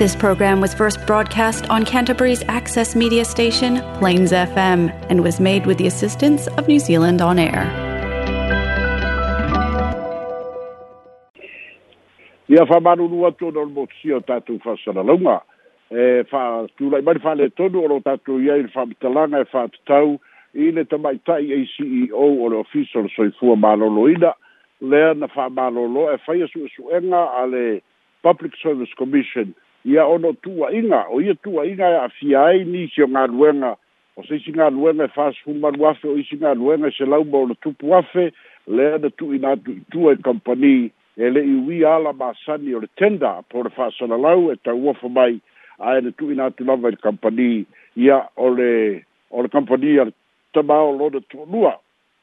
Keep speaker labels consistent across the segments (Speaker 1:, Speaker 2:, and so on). Speaker 1: This program was first broadcast on Canterbury's access media station, Plains FM, and was made with the assistance of New Zealand On Air.
Speaker 2: Ia whamaruru atu no motsi o tātou whasanalaunga. E wha, tūlai mani whale tonu o lo tātou ia i whamitalanga e whātatau i le tamaitai ACEO o le officer soifua maloloina lea na whamalolo e whaia suesuenga a le Public Service Commission – ia ono tua inga o ia tua inga e a fiai ni si o ngā ruenga o se si ngā ruenga e whas humaru afe o isi ngā ruenga e se lau mo na tupu afe lea na tu ina tu i tua e kampani e le i wi ala ma sani o le tenda po le whas ala lau e tau ofa mai a e na tu ina tu lava i kampani ia o le o le kampani a tama o lo na tuanua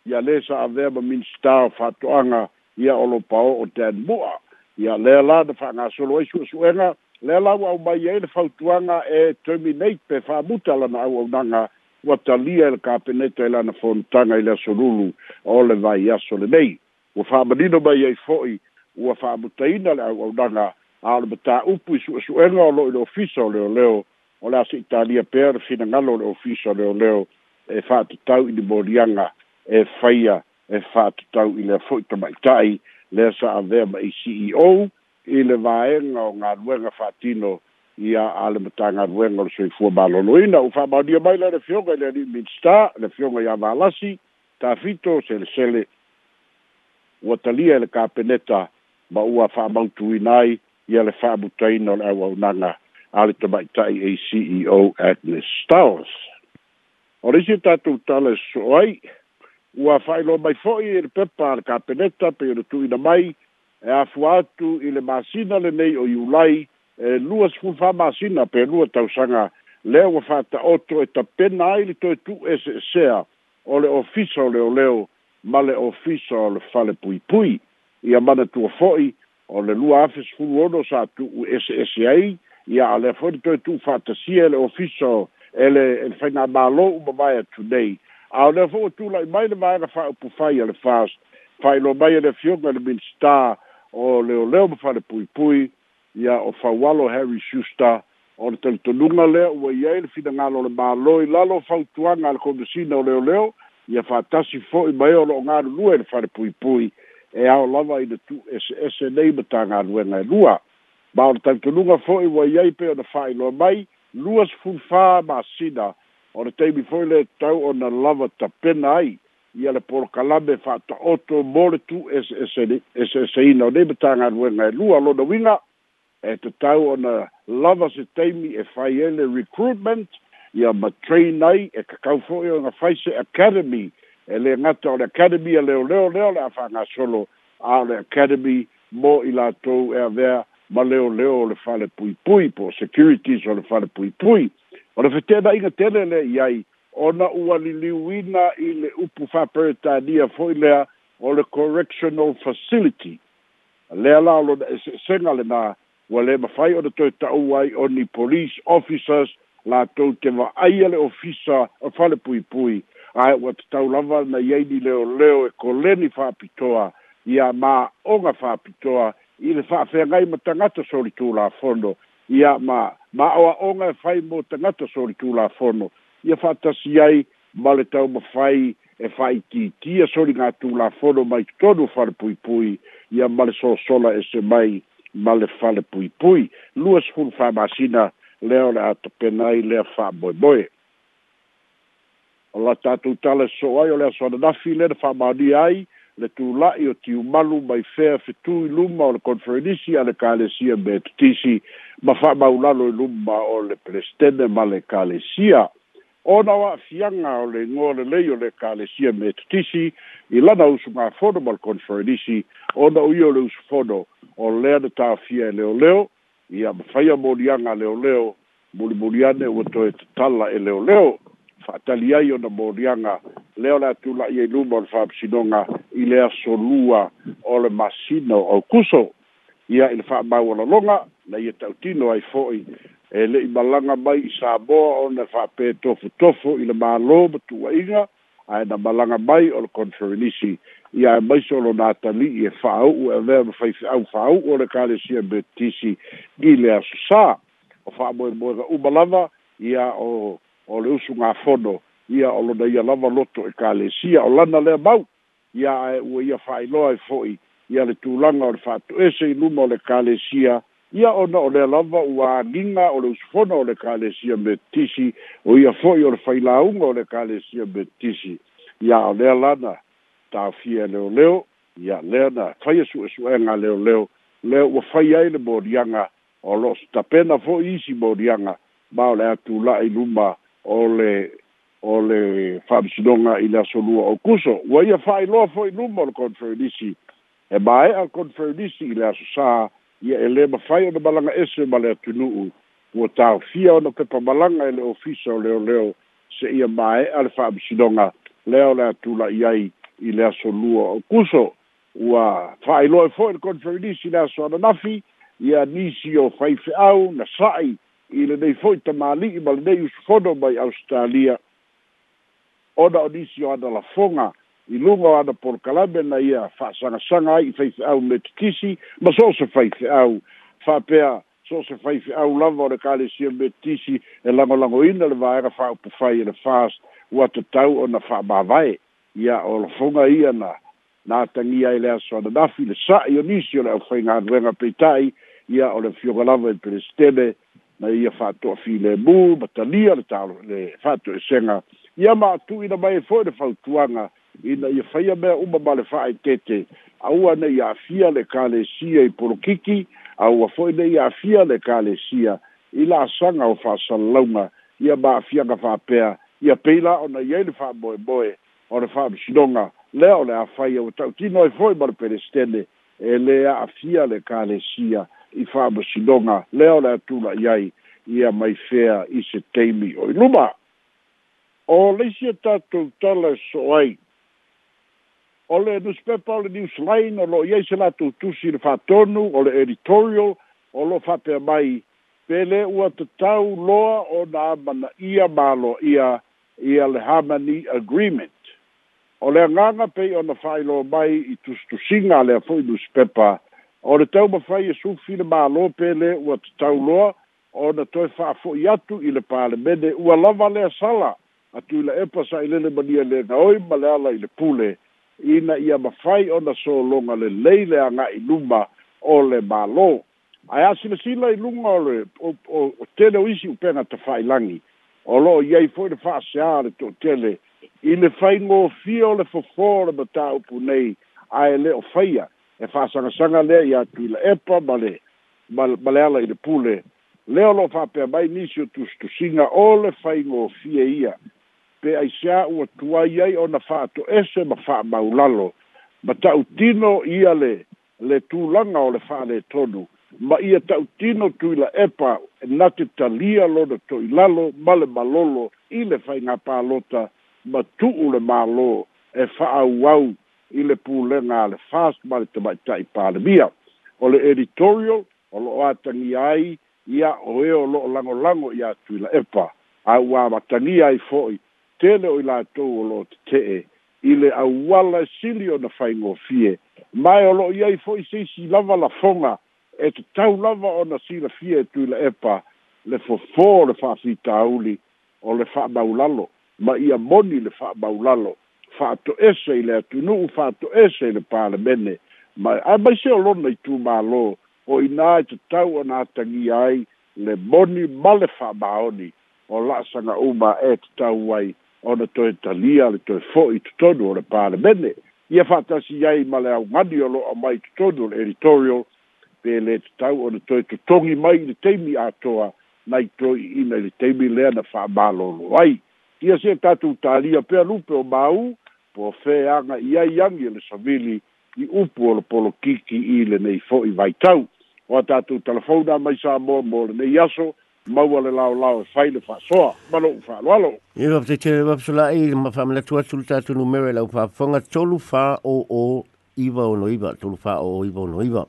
Speaker 2: ia le sa avea ma minsta o whatoanga ia o lo pao o Dan Mua ia lea la na whanga solo e suasuenga su le lau au mai ai le fautuaga e terminate pe faamuta lana auaunaga ua talia i le kapeneta i e lana fonotaga i le asolulu o le vaiaso lenei ua fa'amanino mai ai fo'i ua fa'amutaina le auaunaga a o le mataupu i su'asu'ega o lo'i le ofisa o leoleo o le asi'italia pea le finagalo e e o le ofisa o leoleo e fa'atatau i limoliaga e faia e fa'atatau i lea fo'i tama ita'i le sa'avea ma i ceo i le vaega o galuega fa'atino ia a le matagaluega e e e o le soifua malōlōina u fa'amaonia mai la le fioga i le ali minstar le fioga iā valasi tafito selesele ua talia i le kapeneta ma ua fa'amautuina ai ia le fa'amutaina o le auaunaga a le tama'ita'i a ceo agnes stars o le isi e tatou tala e soso ai ua fa'ailoa mai fo'i i le pepa a le kapeneta pei ona tuuina mai e afu atu i le masina lenei o iulai e lua sefulu faamasina pe lua tausaga lea ua faataoto e tapena ai le toe tuu eseesea o le ofisa o leoleo ma le ofisa o le fale puipui ia manatua fo'i o le lua afe sefulu ono sa tuu eseese ai ia e e e a lea foi le toe tuu faatasia e le ofisa e le le faina mālou mavae atu nei a o lea fo'i ua tula'i mai le vaega fa'aupufai a le fast fa'ailo mai e le fioga le minstar o leo leo ma fale pui pui ia o fawalo Harry Schuster o le talitonuga lea ua i ai le finagalo o le mālo lalo fautuaga a le komisina o leo leo ia faatasi fo'i mai o lo'o galulua i le falepuipui e ao lava ina tu ese ese nei ma tagaluega e lua ma o le talitonuga fo'i ua i ai pe ona fa'ailoa mai lua sefulufā masina o le taimi fo'i le tau ona lava tapena ai ia le polokalame fa'ata'oto mo le tu ese eseina e e o nei matagaluega e lua lona uiga e tatau ona lava se taimi e fai e ele recruitment ia ma train ai e kakau fo'i ona fai se academy e le gata o le academy e leoleo lea o le a fagasolo a o le academy mo i latou e avea ma leoleo o le fale puipui po securities o le fale puipui o le fetena'iga tele leiai ona ua liliuina i le upu faaperetania foʻi lea o le correctional facility lea la lona eseesega lenā ua lē mafai ona toe taʻu ai o ni police officers latou te vaaia le ofisa o fale puipui Ai, ua tatau lava na iai ni leoleo e koleni faapitoa ia maoga faapitoa i le faafeagai ma tagata solitulafono ia ma ma maʻoaʻoga e fai mo tagata fono ia fa'atasi ai ma le tau mafai e fa'aitiitia soli gatulafono mai totonu falepuipui ia ma le soasola ese mai ma le falepuipui lua sefulu fa'amasina lea o le a topena ai lea fa'amoemoe o la tatou tala so ai o le asoananafi le na fa'amaonia ai le tula'i o tiumalu mai fea fetu i luma o le conferenisi a le kalesia me tutisi ma fa'amaulalo i luma o le pelestene ma le kalesia ona wa fianga o le ngō le leio le ka le sia me tutisi i lana usu ngā fono mal konferenisi ona ui o le usu fono o lea na tāwhia e leo leo i am whaia morianga leo leo muri muriane o to e tala e leo leo whaatali ai ona morianga leo la tula i e luma o le whaapsinonga i lea solua o le masino o kuso ia il fa mau ona longa na ia tautino ai fo'i e le i malanga mai i Samoa o na whape tofu tofu i le malo matu a inga a e na malanga mai o le konferenisi i a e maiso o lo natali i e whau u e vea mawhai fi au whau o le kare si e betisi i le asu sa o wha moe moe ga umalava i a o o le usu ngā fono i a o lo na i a lava loto e kare si o lana le mau i a e ua i a whai loa e fhoi i a le tūlanga o le whatu ese i luma o le kare si a ia ona o le lava ua aniga o le usufona o le kalesia metisi o ia fo'i o le failauga o le kalesia metisi ia o lea lana tafia leoleo ia lea na faia su'esu'ega leoleo le ua fai ai le moliaga o lo'o stapena fo'i isi moliaga ma o le atula'i luma o le o le fa'amisinoga i le asolua o kuso ua ia fa'ailoa fo'i luma o le konferenisi e mae'a konferenisi i le aso sa ia e lē mafai ona malaga ese ma le atunu'u ua taofia ona pepa malaga e le ofisa o leoleo se'ia mae'a le fa'amasinoga lea o le atula'i ai i le aso lua o kuso ua fa'ailoe fo'i le conferenisi le aso ananafi ia nisi o faife'au na sa'i i lenei fo'i tamāli'i ma lenei usufono mai australia ona o nisi o analafoga i luga o ana porokalame na ia fa'asagasaga ai i faife'au me tikisi ma so o se faife'au fa'apea so o se faife'au lava o le kalesia me tikisi e lagolagoina le vaega fa'aupufai e le fast ua tatau ona fa'amavae ia o lofoga ia na na tangia ile aso na dafi le sa io nisio le fainga venga pitai ia o le fio galava e per stele na ia fatto a fine bu batalia le talo le fatto e senga ia ma tu ina mai fo de fautuanga ina ia faia mea uma ma le fa'aetete aua nei a'afia le kalesia i polokiki aua fo'i nei a'afia le kalesia i la'asaga o fa'asalalauga ia ma'afiaga fa'apea ia pei la ona i ai le fa'amoeboe o le fa'amisinoga lea o le a faia ua ta'utino ai e fo'i ma e le pelestene e lē a'afia le kalesia i fa'amasinoga lea o le atula'i ai ia mai fea i se taimi o i luma o leisia tatou tala e so'o ai o le newspaper o le newsline o lo iai se latou tusi le fa'atonu o le editorial o lo fa'apea mai pe lē ua tatau loa o na amanaia maloaia ia le harmony agreement o le agaga pei ona fa'ailoa mai i tusitusiga a lea fo'i newspaper o le taumafai e sufi le mālō pe lē ua tatau loa ona toe fa'afo'i atu i le palemene ua lava lea sala atu i la epa sa'ailele mania legaoi ma le ala i le pule ina ia mafai ona so lelei le aga'i luma o le mālō ae asilasila i luga o le o tele o isi upega ta fa'ailagi o lo'o i ai fo'i le fa'aseā le to'otele i le faigofia o le fofō o le matāupu nei ae le o faia e fa'asagasaga lea iā tuila epa ma le ma le ala i le pule lea o lo'o fa'apea mai nisi o tusitusiga o le faigofie ia pe ai sia ua tuai ai ona faato ese ma fa maulalo ma tautino ia le le tulaga o le faaletonu ma ia tautino la epa na te talia lona to ilalo male malolo i le faiga palota ma tu u le malo e fa fa'aauau i le pulega a le fast ma le tamaʻitaʻi palemia o le editorial o lo'o atagia ai ia o e o lo'o lagolago iā tuila epa a ua matagia ai fo'i tele o i latou o loo tetee i le auala sili ona faigofie mae o lo'o i ai fo'i seisi lava lafoga e tatau lava ona silafie e tuila epa le fofō le fa'afitauli o le fa'amaulalo ma ia moni le fa'amaulalo fa'ato'ese i le atunu'u fa'ato'ese i le palemene ma ae maise o lona i tumālō o inā e tatau ona atagia ai le moni ma le fa'amaoni o la'asaga'uma e tatau ai ona toe talia le toe fo'i totonu o le palemene ia fa'atasi ai ma le augani o lo'o mai totonu o le editorial pe lē tatau ona to tongi mai i le taimi atoa nai toi'iina i le taimi lea na fa'amālōlō ai ia se tatou talia pea lupe o mau po feaga i ai agi e le savili i upu o le polokiki i lenei fo'i vaitau ua tatou talafona mai sa moa mo lenei aso maua le laolao e fai le faasoa ma lou faaloalo
Speaker 3: i faapetaitele mafasolaʻi ma faamanatu atu le tatu numera i lau faafofoga tolu faoo o o o noiva tolu faoo iva o noiva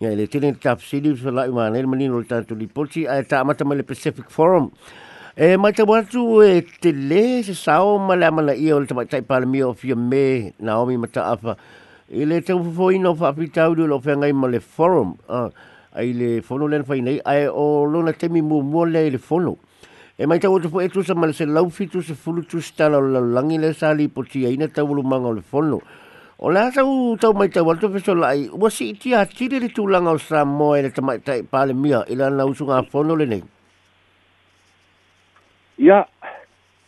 Speaker 3: ia i le tele le tafasili faalaʻi manai le manino o le tatu lipoti ae taamata mai le pacific forum e maitau atu e tele sasao ma le amanaʻia o le tamaʻitaʻi palemia o fia me naomi mataafa i le taufofoina o faapitauli o loo feagai ma le forum ah, ai le fono le fai nei ai o lona temi mo mo le le fono e mai tau tupo etu sa malese lau fitu se fulu tu stala la langi le sali po tia ina tau lu manga le fono o la tau tau mai tau altu fiso la ai ua si iti a tiri le tu langa o sa mo e le
Speaker 2: tamai
Speaker 3: tai pale mia ila na usu ngā fono le nei
Speaker 2: ia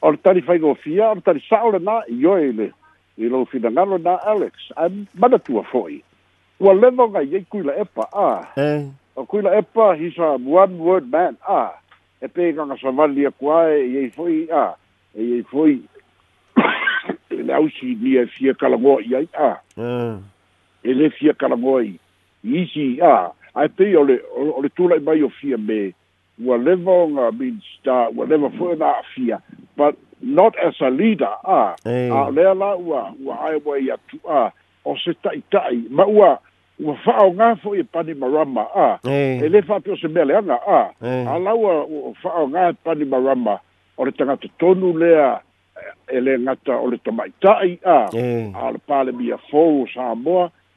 Speaker 2: o le tari fai gofia o le tari saole na i oe le i lau fina ngalo na Alex a mana tua foi ua leva gai ai e kuila epa
Speaker 3: a e. o kuila
Speaker 2: epa he's a one word man a e pe ganga sa vali a kua e e foi a e e foi e le au si ni e fia kalangoa i ai a e, e le fia kalangoa i i si a a e pe o le tula i mai o fia me ua leva o ngā minister ua leva foi na a fia but not as a leader a a lea la ua ua ai wai atu a uh, o se tai tai ma ua ua fao nga fo i pani marama a mm. e le fa pio se mele ana a mm. a laua ua fao nga e pani marama o le tangata tonu lea e le ngata o le tamai tai a mm. a le pale bia fo u sa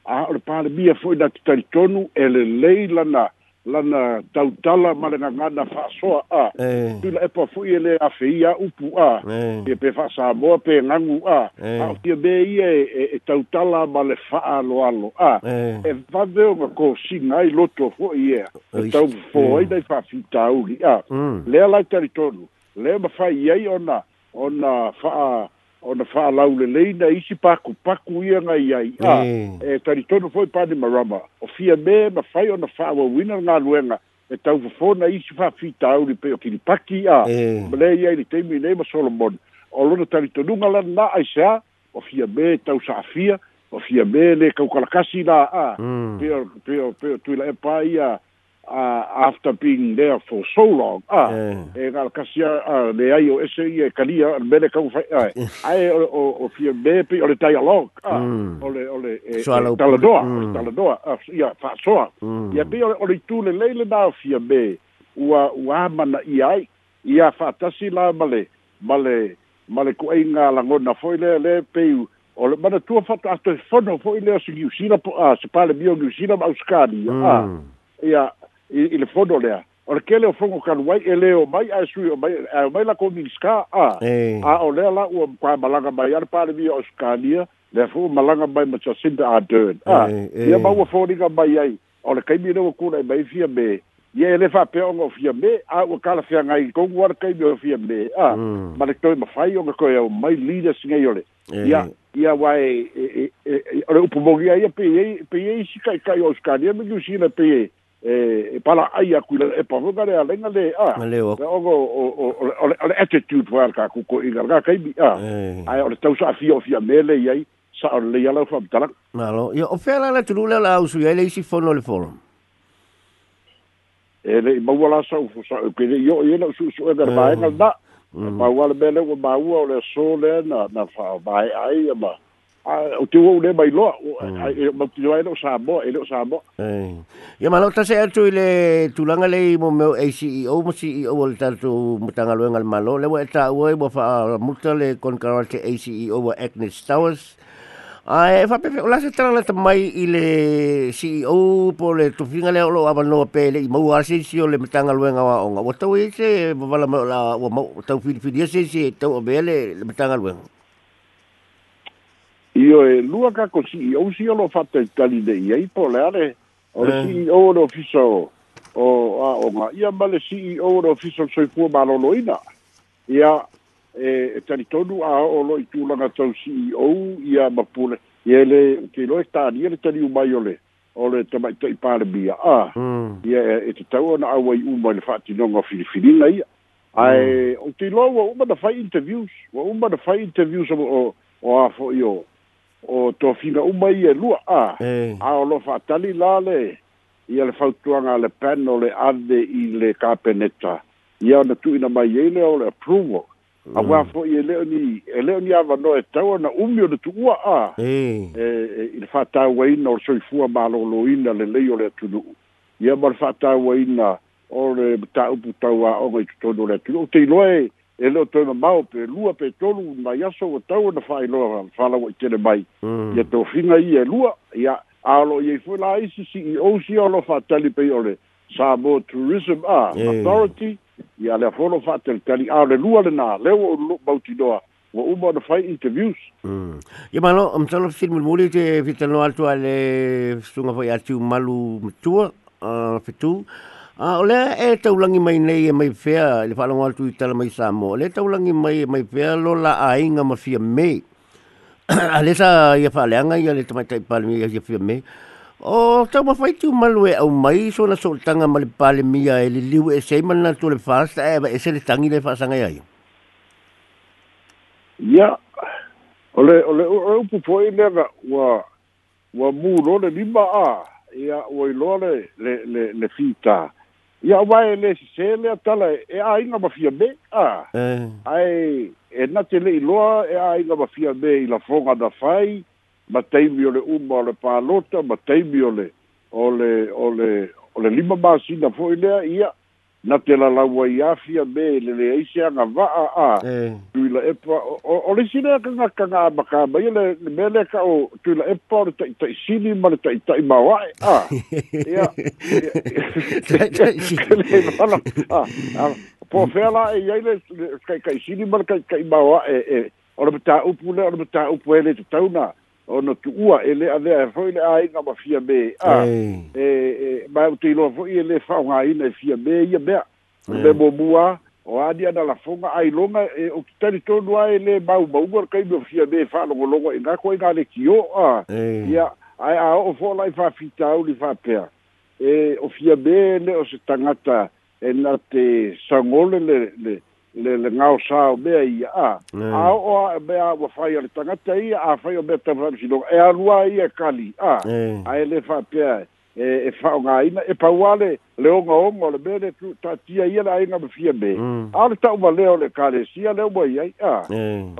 Speaker 2: a o le pale bia fo i na tonu e le leilana lana lana tautala ma le gagana fa'asoa a e. tula epa fo'i e le afeia upu a ia e. pe fa'asamoa pe gagu a e. aotia me ia e tautala ma le fa'aaloalo a e fave oga kosiga ai loto fo'i ea e taufo ai mm. nai fa'afitauli a mm. lea lai talitonu lea mafai ai ona ona fa'a ona fa'alau lelei na isi pakupaku ia gai ai a ah, e talitono foi pane marama o fia me ma fai ona fa'awauina galuega e tau fofona isi fa'afitauli pei o kilipaki a ma lē iai le taimi nei ma solomon o lona talitonuga lana ai se a o fia me tau sa'afia o fia me lē kaukalakasi la a mm. pe pe peo tuila e pa ia uh, after being there for so long ah e eh, gal kasia le ah, ai o ese eh, i kalia al mele kau fai ai ah, ai o o fia bepi o le tai along ah mm. o le o le eh, taladoa mm. taladoa ah, ia fa so, mm. ia be o le tu le leile na fia be ua ua mana i ai ia fa tasi la male male male ko ai nga langona foi le le peu o le mana tua fata ato fono foi le o si New po a se pale mio New ma Australia ah ia i, i le fono lea o le kele o fogo kaluai e lē o mai ae sui o mai ae o mai lako miniska a hey. a o lea la ua kae malaga mai ale palemia o skania lea fo'u malaga mai ma jacinda adern a ia maua foliga mai ai o le kaimi lau e kula'i mai fia me ia e lē fa'apeaoga o fia me a ua kalafeagai kogu ale kaimi o fia me a mm. ma le toe mafai oga koe au mai leaders gai ole ia ia wae e, e, ole upomogi ai a peiai peiai sikaikai o skania ma usina peiai eh e pala ai a quella e poi dare a lenga le a o o o o le attitude war ka ku ko i garga kai bi a e. ai o le tau sa fi o fi a mele i ai sa o le yala fa tala
Speaker 3: ma lo io o fe la tru le la usu ai le si fo no le forum
Speaker 2: e le ma wala sa u fo sa o pe io io la su su e garba e ma wala bele o ba u o le so le na na fa ba ai ma E o tu e o le mai loa ma tu ai no sa mo e lo sa mo
Speaker 3: ya malo ta se tu le tu langa mo me e si o mo si o le tanto mo tanga lo ngal malo le wa ta o mo fa multa le con e si o Agnes Towers Ai, fa pe ola se tala te mai i le CEO po le tufinga le lo ava pe pele i mau asi o le matanga luenga wa onga. Wa tau e se wala ma la wa tau fili fili se se tau abele le matanga luenga.
Speaker 2: io e lua ca così io si io l'ho fatto il tali dei ai polare o eh. si o lo fisso eh. e o a o ma io male si io e lo fisso sui cuo ma non lo ina ia e eh, tali todo a o lo tu la ca si io ia ma pure e le che lo sta a dire tali un maiole o le to mai tei pare bia a mm. ia e, e te tau na au ai un mal fatti non ho fili fili lei ai mm. o ti lo o ma da fai interviews o ma da fai interviews o o a fo io o to tofina uma ia e lua a eh. a lo fa tali lale ia le fautuanga le pano le ade i le kapeneta ia na tu ina mai ia e le ole approval mm. a wa fo ia e leo ni e leo ni ava no e tau na umi de le tu ua a eh. e, e, i le fata ua ina o fu a malo lo lo ina le leo le tu ia ma le fata ua ina o le ta upu tau a ongo i tutono le tu o te iloe eh ele leo toi ma mau pe lua pe tolu na yaso o na fai loa fala o tere mai mm. ia tō finga i e lua ia alo i e fui la isi si o si alo fa tali pe ole sa mo tourism a yeah. authority ia lea fono fa tali tali a le lua le na leo o lua bauti doa wa uma na fai interviews mm.
Speaker 3: ia malo am tano film muli te vitano alto ale sunga fai atu malu mtua a fitu A ờ, ole e taulangi mai nei e mai fea le whalongo atu i tala mai Samo. Le taulangi mai e mai fea lo la ainga ma fia mei. a le sa ia whaleanga ia le tamaitai palmi ia ia fia mei. O tau mawhai tu malu e au mai so na so tanga ma le pale mia e le liu e sei mana tu le whasta e ba e se le tangi le whasanga ia.
Speaker 2: Ia, ole ole o upu poi le ga wa wa mu lo le lima a ia o i lo le le le fita. ia ua e lē sesē lea tala e āiga mafia me a eh. ae e nate le'i loa e āiga mafia me i lafoga na fai ma taimi o le uma o le pālota ma taimi o le o le o le o le lima masina fo'i lea ia na te lalaua i afia me leleai se aga va'a a e. tuila epa ole silea kagakaga amakamaia me le ka o tuila epa ole taʻitaʻi sili ma le taʻitaʻi maoa'e a ia po fea la e iai le kaikaʻi sili ma le kaikaʻi maoa'e e ole matāupu le ole matāupu e le tatauna ona tuua e lea lea e foʻi le aiga ma fia me a e, e mae ute iloa foʻi e lē faaogāina e fia me ia mea me momua o ani ana lafoga ailoga e o kitali tonu ae lē maumauga lakai me fia me faalogologo i e gako aigale e kio a ia ae aoo fo lai faafitauli faapea e o fia me le o se tagata e na te sagole lele le le ngao sao be ai a a o be a e wa fai le tanga te ia a fai o be te fai si e a rua ia e kali a a e le fa pe e e fa o ngai e pa wale le o ngao ngo le be le tu ta tia ia la inga be fia be mm. a le ta uva leo le kare si a le uva ia a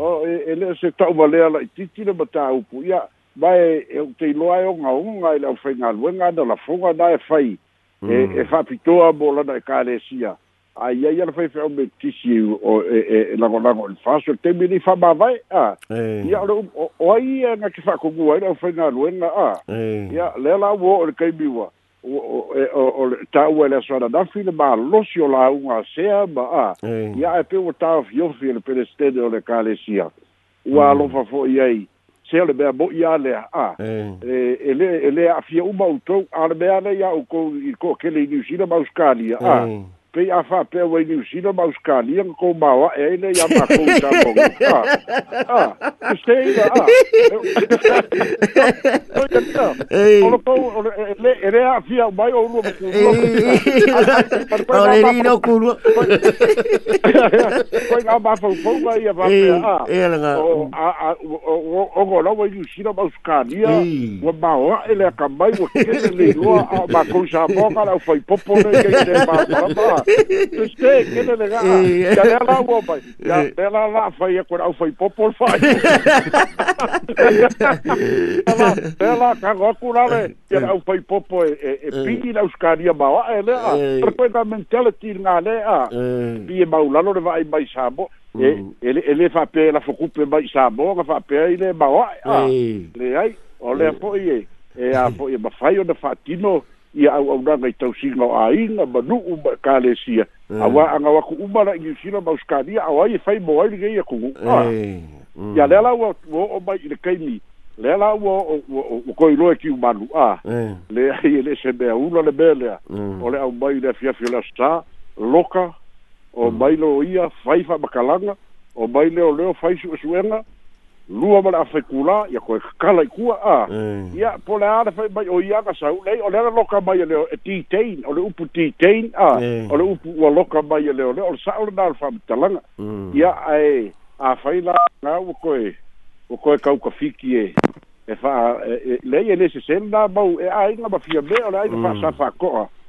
Speaker 2: o e, e le se ta uva leo la titi le bata upu ia vai e te iloa e o ngao ngai le au fai ngalua ngana la fonga na e fai e fa pitoa bolana e kare si a e aia ia le faifeau me tisi e lagolago i le faso taimini faamavae a ia ole o ai ia gake faakogua ai le aufaigaluega a ia lea lauō o le kaimiua o tāua e le asoananafi le malosi o lauga asea ma a ia e pe ua tāofiofi e le pelestene o le kalesia ua alofa fo'i ai sea le mea mo'i a lea a e lē e lē a'afia uma outou a le mea le ia oukou i ko'akele i niusila ma auskalia a pe a fa pe o ni usina ma uskani ang ko ma e ne ya ma ko sa mo ah o le re a fia mai o lu ku o le ni no ku lu ko ga ma fo fo ga ya ba pe o a o lo o ni usina ma uskani o ma ele ka mai o ke le lu ma ko ka la foi popo ne ke Tuščiai, kitą negalą. Galėla lopai. Galėla lafai, jie kur aufai popolfai. Galėla kago kurale, jie aufai popo e pigina uskaria mawa ele a. Perkoi da mentality ngale a. Pie maulalo mm. le vai mai sabo. Ele ele fa pe la fokupe mai sabo, fa pe ile mawa a. Le ai, ole po ie. E a po ie mafai o de fatino. ia au au nanga i tau singa o ainga ma nu u ma kālesia mm. a wā anga waku umara i usina ma uskania a wai e whai mo ai rigei a kungu ah. mm. ia lela ua o o mai i rekeimi lela ua o o koi roe ki umanu a ah. le ai e le se mea ula le melea mm. o le au mai le fiafi o le asa loka o mai leo ia whai wha makalanga o mai leo leo whai su esuenga lua mala afe kula ya ko kala kua a ya pole ala fa bai o ya ka sa u nei o le loka mai le o e titain o le upu titain a o le upu o loka mai le o le o sa ola dal fa talanga ya mm. ai a fa ila na u ko e u ko e ka u ka fiki e e fa e, e, le ye ne se sen da ba u e ai na ba fi be o le ai fa sa fa ko a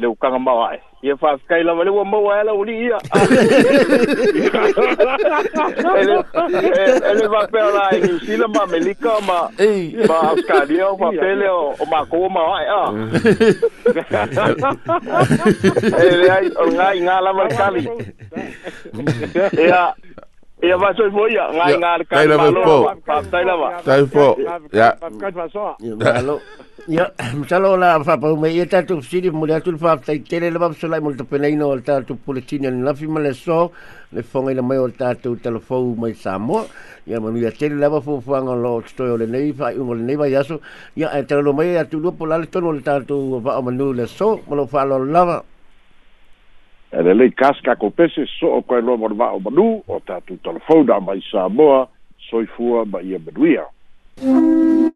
Speaker 2: le o kanga mawa e. Ia wha kai lawa le ua mawa e la uli ia. Ele va pēr la e New Zealand ma Melika ma ma Australia o whapele o o mako o mawa e a. Ele ai o ngā i ngā lama kali. Ia Ia va soi foi ia ngai ngai kali malo.
Speaker 3: Tai lawa. Tai fo. Ya. Kai va so. Ya. Ya, misalnya la fa pa me eta tu sidi mulia tu fa ta tele la so la molto pena ino alta tu politina in la fima le so le fonga le mayor ta tu telefono mai samo ya ma mia tele la fa fa ngo lo sto le nei fa un le nei ya so ya eta lo mai ya tu lo pola le tono le ta tu fa o manu le so mo lo fa lo la va ele
Speaker 2: le casca co pese so o quel lo morva o manu o ta tu telefono mai samo soi fu ba ia beduia